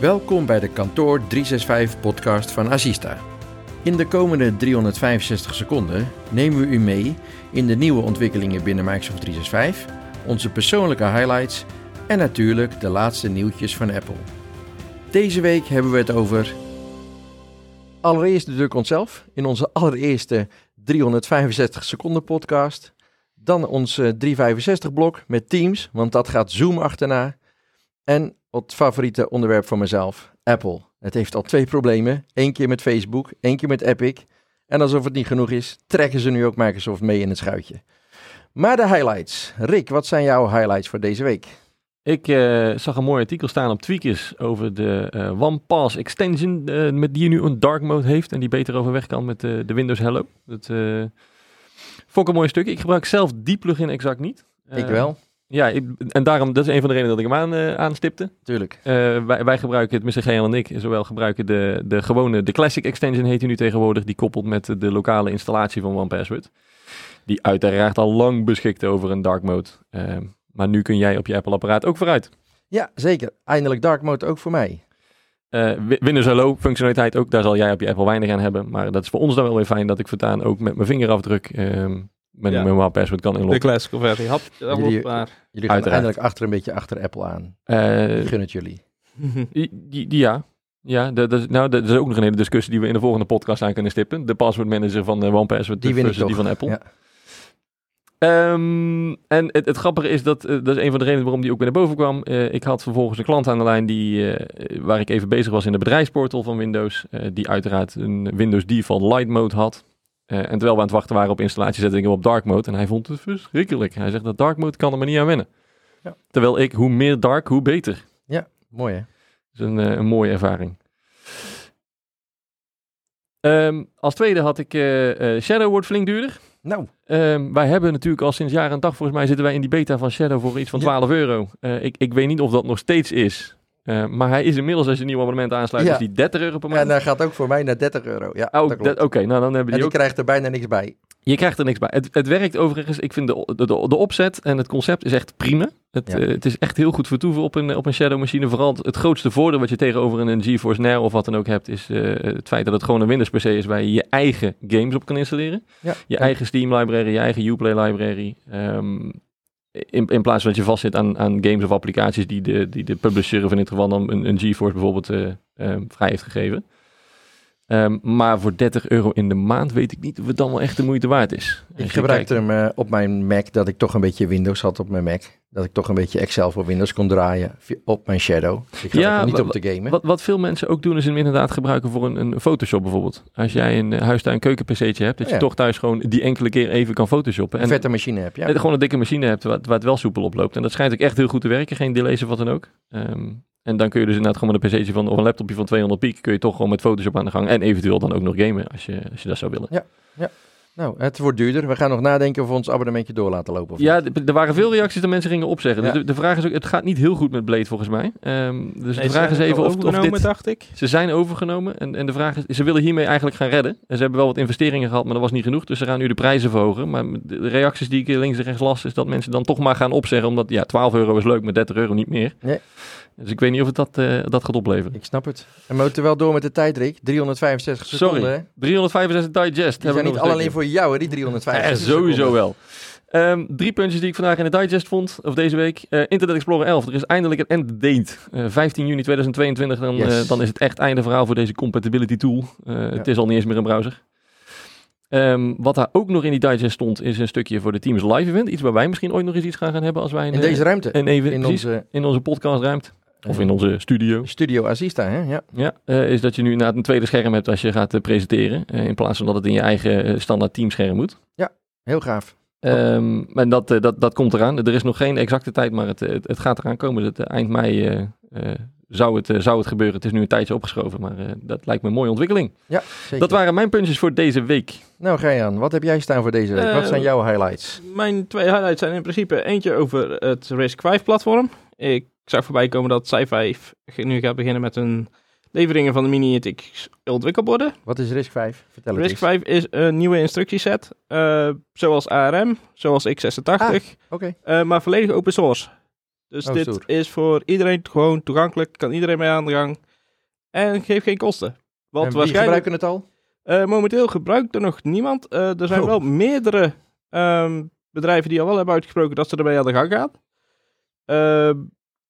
Welkom bij de Kantoor 365 podcast van Asista. In de komende 365 seconden nemen we u mee in de nieuwe ontwikkelingen binnen Microsoft 365, onze persoonlijke highlights en natuurlijk de laatste nieuwtjes van Apple. Deze week hebben we het over. Allereerst natuurlijk onszelf in onze allereerste 365 seconden podcast. Dan ons 365 blok met Teams, want dat gaat Zoom achterna. En het favoriete onderwerp van mezelf, Apple. Het heeft al twee problemen. Eén keer met Facebook, één keer met Epic. En alsof het niet genoeg is, trekken ze nu ook Microsoft mee in het schuitje. Maar de highlights. Rick, wat zijn jouw highlights voor deze week? Ik uh, zag een mooi artikel staan op Tweakers over de uh, One Pass extension uh, met die nu een dark mode heeft en die beter overweg kan met de Windows Hello. Dat vond ik een mooi stuk. Ik gebruik zelf die plugin exact niet. ik wel. Ja, ik, en daarom, dat is een van de redenen dat ik hem aan, aanstipte. Tuurlijk. wij, wij gebruiken het, Mr. Geel en ik, zowel gebruiken de, de gewone, de Classic extension heet hij nu tegenwoordig, die koppelt met de lokale installatie van OnePassword. Die uiteraard al lang beschikt over een dark mode. Maar nu kun jij op je Apple-apparaat ook vooruit. Ja, zeker. Eindelijk dark mode ook voor mij. Uh, Windows Hello functionaliteit ook, daar zal jij op je Apple weinig aan hebben. Maar dat is voor ons dan wel weer fijn dat ik voortaan ook met mijn vingerafdruk mijn ja. password kan inloggen. De classic versie. Hap, jullie, maar. jullie gaan eindelijk achter een beetje achter Apple aan. Uh, gun het jullie. ja, ja, dat, dat, nou, dat is ook nog een hele discussie die we in de volgende podcast aan kunnen stippen. De password manager van uh, OnePassword die versus die van Apple. Ja. Um, en het, het, grappige is dat, uh, dat is een van de redenen waarom die ook weer naar boven kwam. Uh, ik had vervolgens een klant aan de lijn die, uh, waar ik even bezig was in de bedrijfsportal van Windows. die uiteraard een Windows Default Light Mode had. En terwijl we aan het wachten waren op installatie, zette ik hem op Dark Mode. En hij vond het verschrikkelijk. Hij zegt dat Dark Mode kan er maar niet aan wennen. Ja. Terwijl ik, hoe meer dark, hoe beter. Ja, mooi hè. Dat is een, een mooie ervaring. Um, als tweede had ik Shadow wordt flink duurder. Nou. Um, wij hebben natuurlijk al sinds jaar en dag, volgens mij zitten wij in die beta van Shadow voor iets van 12 euro. Ik, ik weet niet of dat nog steeds is. Uh, maar hij is inmiddels, als je een nieuw abonnement aansluit, ja. is die 30 euro per maand. Ja, en hij gaat ook voor mij naar 30 euro. Ja, oh, Oké, okay, nou dan hebben die En die ook... krijgt er bijna niks bij. Je krijgt er niks bij. Het, het werkt overigens, ik vind de, de, de, opzet en het concept is echt prima. Het, ja. uh, het is echt heel goed vertoeven op een, op een Shadow machine. Vooral het, het grootste voordeel wat je tegenover een GeForce Now of wat dan ook hebt, is uh, het feit dat het gewoon een Windows PC is waar je je eigen games op kan installeren. Ja. Je eigen Steam library, je eigen Uplay library. Um, in, in plaats van dat je vastzit aan, aan games of applicaties die de, die de publisher of in dit geval dan een, een GeForce bijvoorbeeld uh, vrij heeft gegeven. Um, maar voor 30 euro in de maand weet ik niet of het dan wel echt de moeite waard is. Ik gebruikte hem uh, op mijn Mac, dat ik toch een beetje Windows had op mijn Mac. Dat ik toch een beetje Excel voor Windows kon draaien op mijn Shadow. Ik ja, niet op te gamen. Wat, wat veel mensen ook doen is hem inderdaad gebruiken voor een, een Photoshop bijvoorbeeld. Als jij een uh, huistuin keuken PC'tje hebt, dat je ja. toch thuis gewoon die enkele keer even kan photoshoppen. En een vette machine hebt, ja. En gewoon een dikke machine hebt waar, waar het wel soepel oploopt. En dat schijnt ook echt heel goed te werken, geen delays of wat dan ook. Um, en dan kun je dus inderdaad gewoon met een pc'tje van, of een laptopje van 200 piek, kun je toch gewoon met Photoshop aan de gang. En eventueel dan ook nog gamen, als je, als je dat zou willen. Ja, ja. Nou, het wordt duurder. We gaan nog nadenken of we ons abonnementje door laten lopen. Of ja, er waren veel reacties dat mensen gingen opzeggen. Ja. Dus de, de, vraag is ook, het gaat niet heel goed met Blade volgens mij. Um, dus nee, de vraag is even of, of dit... dacht ik. Ze zijn overgenomen en, en de vraag is, ze willen hiermee eigenlijk gaan redden. En ze hebben wel wat investeringen gehad, maar dat was niet genoeg. Dus ze gaan nu de prijzen verhogen. Maar de reacties die ik links en rechts las, is dat mensen dan toch maar gaan opzeggen. Omdat, ja, 12 euro is leuk, maar 30 euro niet meer. Nee. Dus ik weet niet of het dat, uh, dat gaat opleveren. Ik snap het. En we moeten wel door met de tijd, Rick. 365 seconden. Sorry, 365 digest. Die zijn niet alleen voor jou, hè, die 365 ja, sowieso wel. Um, drie puntjes die ik vandaag in de digest vond, of deze week. Uh, Internet Explorer 11, er is eindelijk een end date. Uh, 15 juni 2022, dan, yes. uh, dan is het echt einde verhaal voor deze compatibility tool. Ja. Het is al niet eens meer een browser. Um, wat daar ook nog in die digest stond, is een stukje voor de Teams Live Event. Iets waar wij misschien ooit nog eens iets gaan gaan hebben als wij... Een, in deze ruimte. Een even, in, onze... in onze podcastruimte. Of in onze studio. Studio Assista, hè? Ja. Ja, uh, is dat je nu inderdaad een tweede scherm hebt als je gaat uh, presenteren. Uh, in plaats van dat het in je eigen standaard teamscherm moet. Ja, heel gaaf. Um, en dat, dat, dat komt eraan. Er is nog geen exacte tijd, maar het, het, het gaat eraan komen. Het, eind mei zou, het, zou het gebeuren. Het is nu een tijdje opgeschoven, maar dat lijkt me een mooie ontwikkeling. Ja, zeker. Dat waren mijn puntjes voor deze week. Nou, Gijaan, wat heb jij staan voor deze week? wat zijn jouw highlights? Mijn twee highlights zijn in principe eentje over het Risk 5 platform. Ik zag voorbij komen dat Sci5 nu gaat beginnen met een leveringen van de Mini-ITX ontwikkelborden. Wat is RISC-V? Vertel RISC-V is een nieuwe instructieset, uh, zoals ARM, zoals x86, ah, okay. uh, maar volledig open source. Dus oh, dit stoer. is voor iedereen gewoon toegankelijk, kan iedereen mee aan de gang. en geeft geen kosten. En Want wie waarschijnlijk gebruiken het al? eh, momenteel gebruikt er nog niemand. Eh, er zijn Oh. wel meerdere ehm, bedrijven die al wel hebben uitgesproken dat ze ermee aan de gang gaan.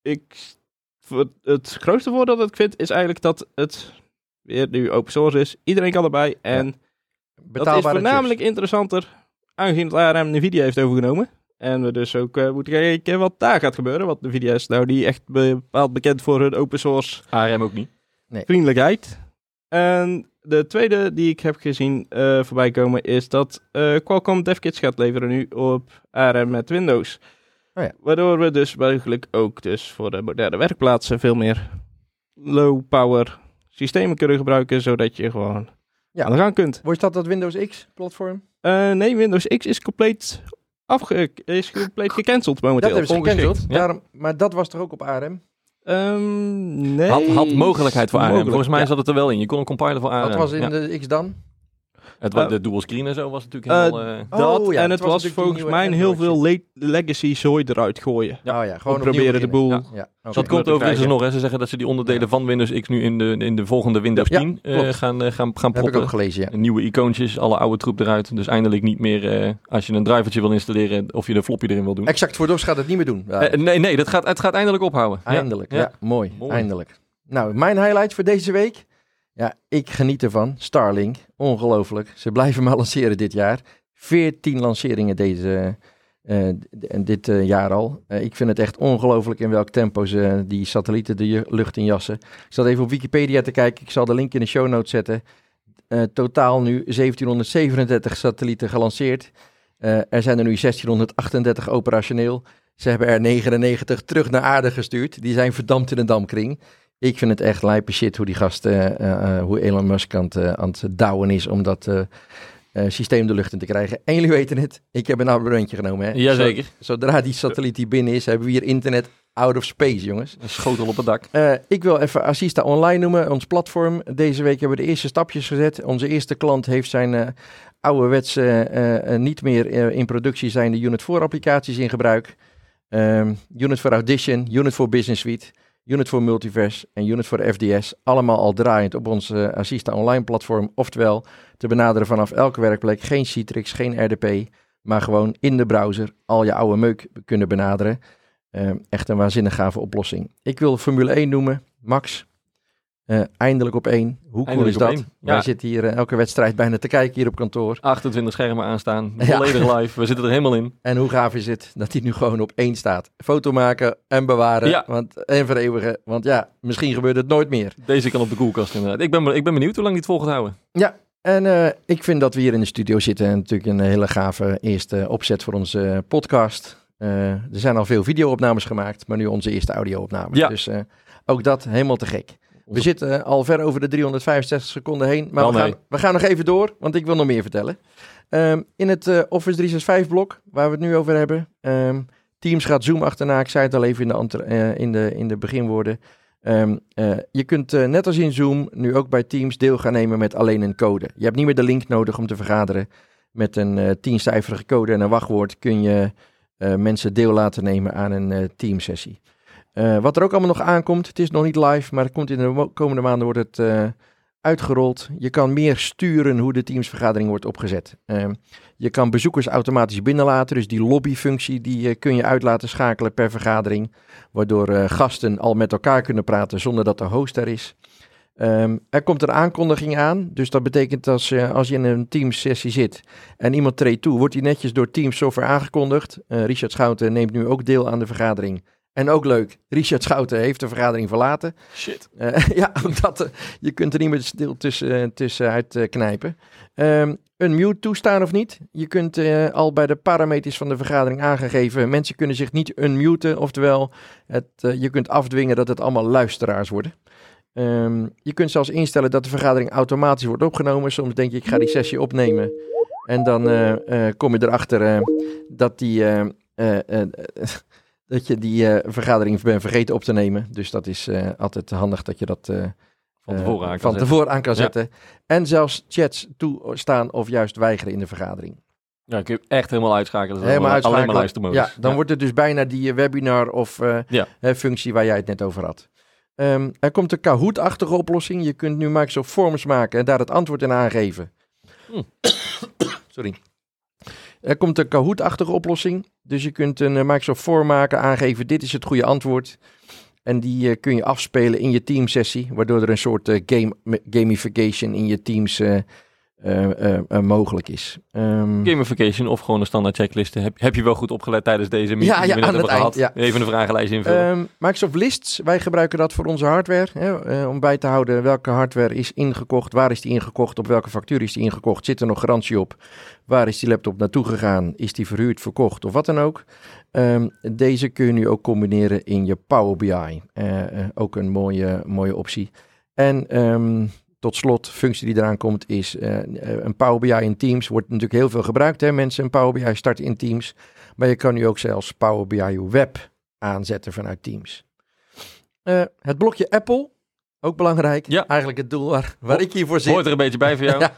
Ik, het grootste voordeel dat ik vind is eigenlijk dat het weer nu open source is. Iedereen kan erbij en dat is voornamelijk interessanter aangezien het ARM NVIDIA heeft overgenomen. En we dus ook eh, moeten kijken wat daar gaat gebeuren. Want NVIDIA is nou niet echt bepaald bekend voor hun open source ARM ook niet. vriendelijkheid. En de tweede die ik heb gezien eh, voorbij komen is dat eh, Qualcomm DevKits gaat leveren nu op ARM met Windows. Oh ja. Waardoor we dus mogelijk ook dus voor de moderne werkplaatsen veel meer low power systemen kunnen gebruiken, zodat je gewoon Ja. aan de gang kunt. Wordt dat dat Windows X platform? Eh, nee, Windows X is compleet, afge is compleet gecanceld momenteel. Dat hebben ze gecanceld. ja. Daarom, maar dat was toch ook op ARM? Ehm, nee. Had, had mogelijkheid voor ARM. Mogelijk, Volgens mij ja. zat het er wel in. Je kon een compiler voor ARM. Wat was in Ja. de X dan? Het, wa- Eh, de dual screen en zo was natuurlijk eh, helemaal... eh, Dat, Oh, ja, en het was was, volgens mij een heel veel le- legacy zooi eruit gooien. Ja, oh ja gewoon proberen de boel Ja, oké. dat komt overigens nog. Hè. Ze zeggen dat ze die onderdelen Ja. van Windows X nu in de, in de volgende Windows Ja, 10 eh, klopt. gaan, eh, gaan, gaan Dat heb ik proppen. ook gelezen, ja. Nieuwe icoontjes, alle oude troep eruit. Dus eindelijk niet meer eh, als je een drivertje wil installeren of je de floppy erin wil doen. Exact voor DOS gaat het niet meer doen. Nee, nee, dat gaat, het gaat eindelijk ophouden. Ja. eindelijk, ja. ja. Mooi, Mooi. eindelijk. Nou, mijn highlight voor deze week. Ja, ik geniet ervan. Starlink, ongelooflijk. Ze blijven maar lanceren dit jaar. 14 lanceringen deze, d- dit eh, jaar al. Ik vind het echt ongelooflijk in welk tempo ze die satellieten de lucht in jassen. Ik zat even op Wikipedia te kijken. Ik zal de link in de show notes zetten. Totaal nu 1737 satellieten gelanceerd. Er zijn er nu 1638 operationeel. Ze hebben er 99 terug naar aarde gestuurd. Die zijn verdampt in een damkring. Ik vind het echt lijpe shit hoe die gast, eh, eh, eh, hoe Elon Musk aan het, aan het douwen is om dat systeem de lucht in te krijgen. En jullie weten het, ik heb een abonnementje genomen. Hè? Jazeker. Zo- zodra die satelliet hier binnen is, hebben we hier internet out of space, jongens. Een schotel op het dak. Ik wil even Assista Online noemen, ons platform. Deze week hebben we de eerste stapjes gezet. Onze eerste klant heeft zijn eh ouderwetse, niet meer in productie zijnde Unit 4 applicaties in gebruik. Ehm, Unit voor Audition, Unit voor Business Suite, Unit voor Multiverse en Unit voor FDS. Allemaal al draaiend op ons eh, Assista Online platform. Oftewel, te benaderen vanaf elke werkplek. Geen Citrix, geen RDP, maar gewoon in de browser al je oude meuk kunnen benaderen. Eh, echt een waanzinnig gave oplossing. Ik wil Formule 1 noemen. Max, eh, eindelijk op één. Hoe cool is dat? Wij zitten hier eh, elke wedstrijd bijna te kijken hier op kantoor. 28 schermen aanstaan. Ja. Volledig live. We zitten er helemaal in. En hoe gaaf is het dat hij nu gewoon op één staat. Foto maken en bewaren Ja. want, en vereeuwigen. Want ja, misschien gebeurt het nooit meer. Deze kan op de koelkast inderdaad. Ik ben, ik ben benieuwd hoe lang die het vol gaat houden. Ja, en eh, ik vind dat we hier in de studio zitten. En natuurlijk een hele gave eerste opzet voor onze podcast. Er zijn al veel video-opnames gemaakt, maar nu onze eerste audio-opname. Ja. Dus ook dat helemaal te gek. We zitten al ver over de 365 seconden heen, maar we gaan, we gaan nog even door, want ik wil nog meer vertellen. Ehm, in het eh, Office 365 blok, waar we het nu over hebben, ehm, Teams gaat Zoom achterna. Ik zei het al even in de, eh, in de, in de beginwoorden. Ehm, eh, je kunt eh, net als in Zoom nu ook bij Teams deel gaan nemen met alleen een code. Je hebt niet meer de link nodig om te vergaderen. Met een eh tiencijferige code en een wachtwoord kun je eh, mensen deel laten nemen aan een eh Eh, wat er ook allemaal nog aankomt, het is nog niet live, maar het komt in de komende maanden wordt het eh, uitgerold. Je kan meer sturen hoe de Teams-vergadering wordt opgezet. Ehm, je kan bezoekers automatisch binnenlaten, dus die lobbyfunctie die eh, kun je uit laten schakelen per vergadering, waardoor eh, gasten al met elkaar kunnen praten zonder dat de host er is. Ehm, er komt een aankondiging aan, dus dat betekent als, eh, als je in een Teams-sessie zit en iemand treedt toe, wordt die netjes door Teams software aangekondigd. Eh, Richard Schouten neemt nu ook deel aan de vergadering. En ook leuk, Richard Schouten heeft de vergadering verlaten. Shit. Eh, ja, omdat eh, je kunt er niet meer stil tussen, eh, tussenuit eh, knijpen. Ehm, een mute toestaan of niet. Je kunt al bij de parameters van de vergadering aangegeven. Mensen kunnen zich niet unmuten. Oftewel, het, je kunt afdwingen dat het allemaal luisteraars worden. Ehm, je kunt zelfs instellen dat de vergadering automatisch wordt opgenomen. Soms denk je, ik ga die sessie opnemen. En dan kom je erachter dat die... dat je die eh, vergadering bent vergeten op te nemen. Dus dat is eh, altijd handig dat je dat eh, Van tevoren aan kan van zetten. aan kan Ja. zetten. En zelfs chats toestaan of juist weigeren in de vergadering. Ja, kun je echt helemaal uitschakelen. Helemaal alleen- Alleen maar uitschakelen. luistermodus. Ja, dan wordt het dus bijna die webinar of Ja. functie waar jij het net over had. Ehm, er komt een Kahoot-achtige oplossing. Je kunt nu Microsoft Forms maken en daar het antwoord in aangeven. Hm. Sorry. Er komt een Kahoot-achtige oplossing. Dus je kunt een eh, Microsoft Form maken, aangeven dit is het goede antwoord. En die eh, kun je afspelen in je teamsessie, waardoor er een soort eh, game, gamification in je teams mogelijk is. Ehm, Gamification of gewoon een standaard checklisten. Heb, heb je wel goed opgelet tijdens deze meeting Ja, die ja, we aan het hebben gehad? eind, Even een vragenlijst invullen. Ehm, Microsoft Lists, wij gebruiken dat voor onze hardware. Hè, eh, om bij te houden welke hardware is ingekocht, waar is die ingekocht, op welke factuur is die ingekocht, zit er nog garantie op, waar is die laptop naartoe gegaan, is die verhuurd, verkocht of wat dan ook. Ehm, deze kun je nu ook combineren in je Power BI. Eh, eh, ook een mooie, mooie optie. En tot slot, functie die eraan komt, is eh, eh, een Power BI in Teams. Wordt natuurlijk heel veel gebruikt, hè, mensen. Een Power BI starten in Teams. Maar je kan nu ook zelfs Power BI Web aanzetten vanuit Teams. Eh, het blokje Apple, ook belangrijk. Ja. Eigenlijk het doel waar, waar ik hiervoor zit. Hoort er een beetje bij voor jou?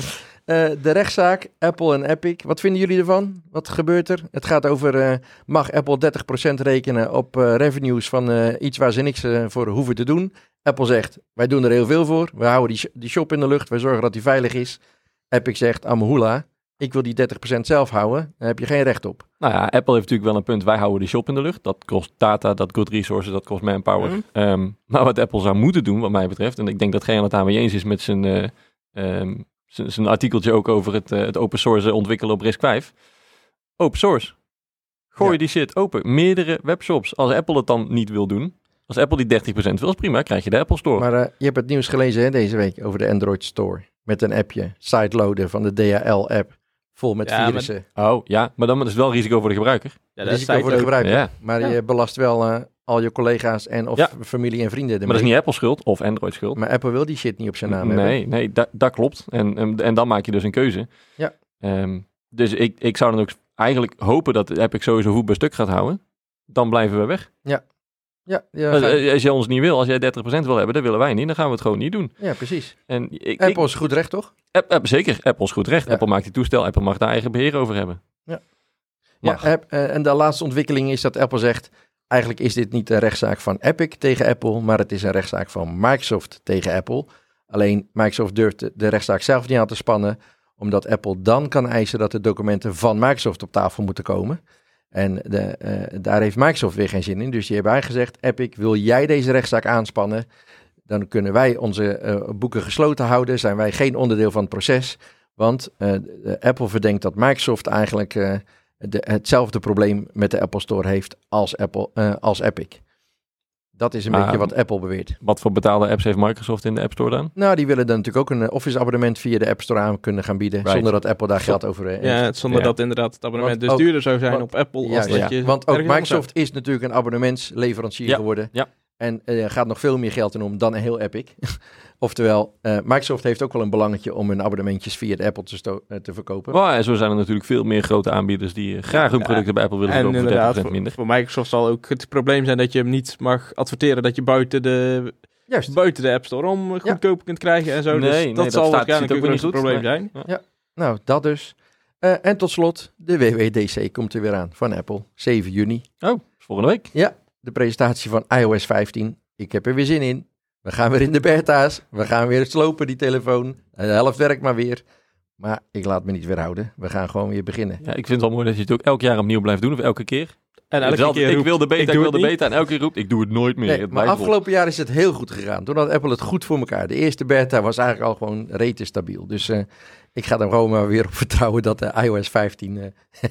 Eh, de rechtszaak, Apple en Epic. Wat vinden jullie ervan? Wat gebeurt er? Het gaat over, eh, mag Apple 30% rekenen op eh, revenues van iets waar ze niks voor hoeven te doen? Apple zegt, wij doen er heel veel voor. We houden die, sh- die shop in de lucht. Wij zorgen dat die veilig is. Epic zegt, amahula, ik wil die 30% zelf houden. Daar heb je geen recht op. Nou ja, Apple heeft natuurlijk wel een punt. Wij houden de shop in de lucht. Dat kost data, dat kost resources, dat kost manpower. Mhm. Ehm, maar wat Apple zou moeten doen, wat mij betreft, en ik denk dat geen het daarmee eens is met zijn, eh, ehm, zijn, artikeltje ook over het, eh, het open source ontwikkelen op RISC 5. Open source. Gooi Ja. die shit open. Meerdere webshops. Als Apple het dan niet wil doen, als Apple die 30% wil, is prima. Krijg je de Apple Store. Maar eh, je hebt het nieuws gelezen hè, deze week over de Android Store. Met een appje, sideloaden van de DHL-app. Vol met Ja, maar- virussen. Oh ja, maar dan is het wel risico voor de gebruiker. Ja, Risico voor de gebruik. gebruiker. Ja, Maar Ja. je belast wel eh, al je collega's en of Ja. familie en vrienden ermee. maar dat is niet Apple schuld of Android schuld. Maar Apple wil die shit niet op zijn naam hebben. nee, nee, dat, dat klopt. En, en, en dan maak je dus een keuze. Ja. Ehm, dus ik, ik zou dan ook eigenlijk hopen dat Epic sowieso voet bij stuk gaat houden. Dan blijven we weg. Ja, ja, Als, ga- eh, als je ons niet wil, als jij 30% wil hebben, dat willen wij niet. Dan gaan we het gewoon niet doen. ja, precies. En ik, ik- Apple is goed recht, toch? App- App- zeker, Apple is goed recht. Ja. Apple maakt die toestel, Apple mag daar eigen beheer over hebben. Ja, Mag. App- eh, en de laatste ontwikkeling is dat Apple zegt... Eigenlijk is dit niet een rechtszaak van Epic tegen Apple... maar het is een rechtszaak van Microsoft tegen Apple. Alleen Microsoft durft de, rechtszaak zelf niet aan te spannen... omdat Apple dan kan eisen dat de documenten van Microsoft op tafel moeten komen... En de, eh, daar heeft Microsoft weer geen zin in. Dus die hebben gezegd: Epic, wil jij deze rechtszaak aanspannen? Dan kunnen wij onze eh, boeken gesloten houden. Zijn wij geen onderdeel van het proces. Want eh, Apple verdenkt dat Microsoft eigenlijk de, hetzelfde probleem met de Apple Store heeft als, Apple, eh, als Epic. Dat is een Ah. beetje wat Apple beweert. Wat voor betaalde apps heeft Microsoft in de App Store dan? Nou, die willen dan natuurlijk ook een eh, Office abonnement via de App Store aan kunnen gaan bieden. Right. Zonder dat Apple daar geld over eh, heeft. Ja, zonder Ja. dat inderdaad het abonnement Want dus ook- duurder zou zijn want- op Apple. Ja, als ja. dat je Want ook Microsoft is natuurlijk een abonnementsleverancier Ja, geworden. ja. En er gaat nog veel meer geld in om dan een heel Epic. Oftewel, eh, Microsoft heeft ook wel een belangetje om hun abonnementjes via de Apple te, sto- eh, te verkopen. Well, en zo zijn er natuurlijk veel meer grote aanbieders die eh, graag hun Ja. producten bij Apple willen En verkopen inderdaad, voor 30% voor, minder. voor Microsoft zal ook het probleem zijn dat je hem niet mag adverteren dat je buiten de, Juist. buiten de App Store om eh, goedkoper kunt krijgen en zo. Nee, dus nee, dat dat zal staat- waarschijnlijk ook ook een niet goed. probleem Nee. zijn. Nou, dat dus. Eh, en tot slot, de WWDC komt er weer aan van Apple. 7 juni. Oh, volgende week. Ja, de presentatie van iOS 15. Ik heb er weer zin in. We gaan weer in de beta's. We gaan weer slopen die telefoon. De helft werkt maar weer. Maar ik laat me niet weerhouden. We gaan gewoon weer beginnen. Ja, ik vind het wel mooi dat je het ook elk jaar opnieuw blijft doen, of elke keer. En elke keer ik roept, wil de beta, ik ik, wil de beta, en elke keer roept, ik doe het nooit meer. Nee, het maar afgelopen jaar is het heel goed gegaan. Doordat Apple het goed voor elkaar. De eerste beta was eigenlijk al gewoon rete stabiel. Dus eh, ik ga er gewoon maar weer op vertrouwen dat de iOS 15... eh,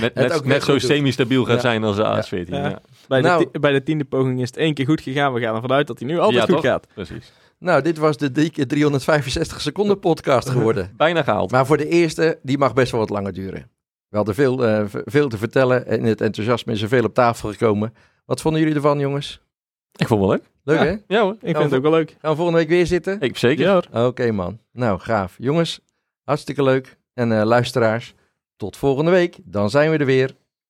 Net, net, net zo semi-stabiel gaat Ja. zijn als de AS14. Ja. Ja. Bij, de Nou. bij de tiende poging is het één keer goed gegaan. We gaan ervan uit dat hij nu altijd Ja, goed toch? gaat. Precies. Nou, dit was de dikke 365 seconden podcast geworden. Bijna gehaald. Maar voor de eerste, die mag best wel wat langer duren. We hadden veel, eh, veel te vertellen en het enthousiasme is er veel op tafel gekomen. Wat vonden jullie ervan, jongens? Ik vond het wel leuk. Leuk, Ja. hè? Ja hoor. Ik vind het ook wel leuk. Gaan we volgende week weer zitten? Ik zeker. Ja, hoor. Oké, man. Nou, gaaf. Jongens, hartstikke leuk. En eh, luisteraars, tot volgende week. Dan zijn we er weer.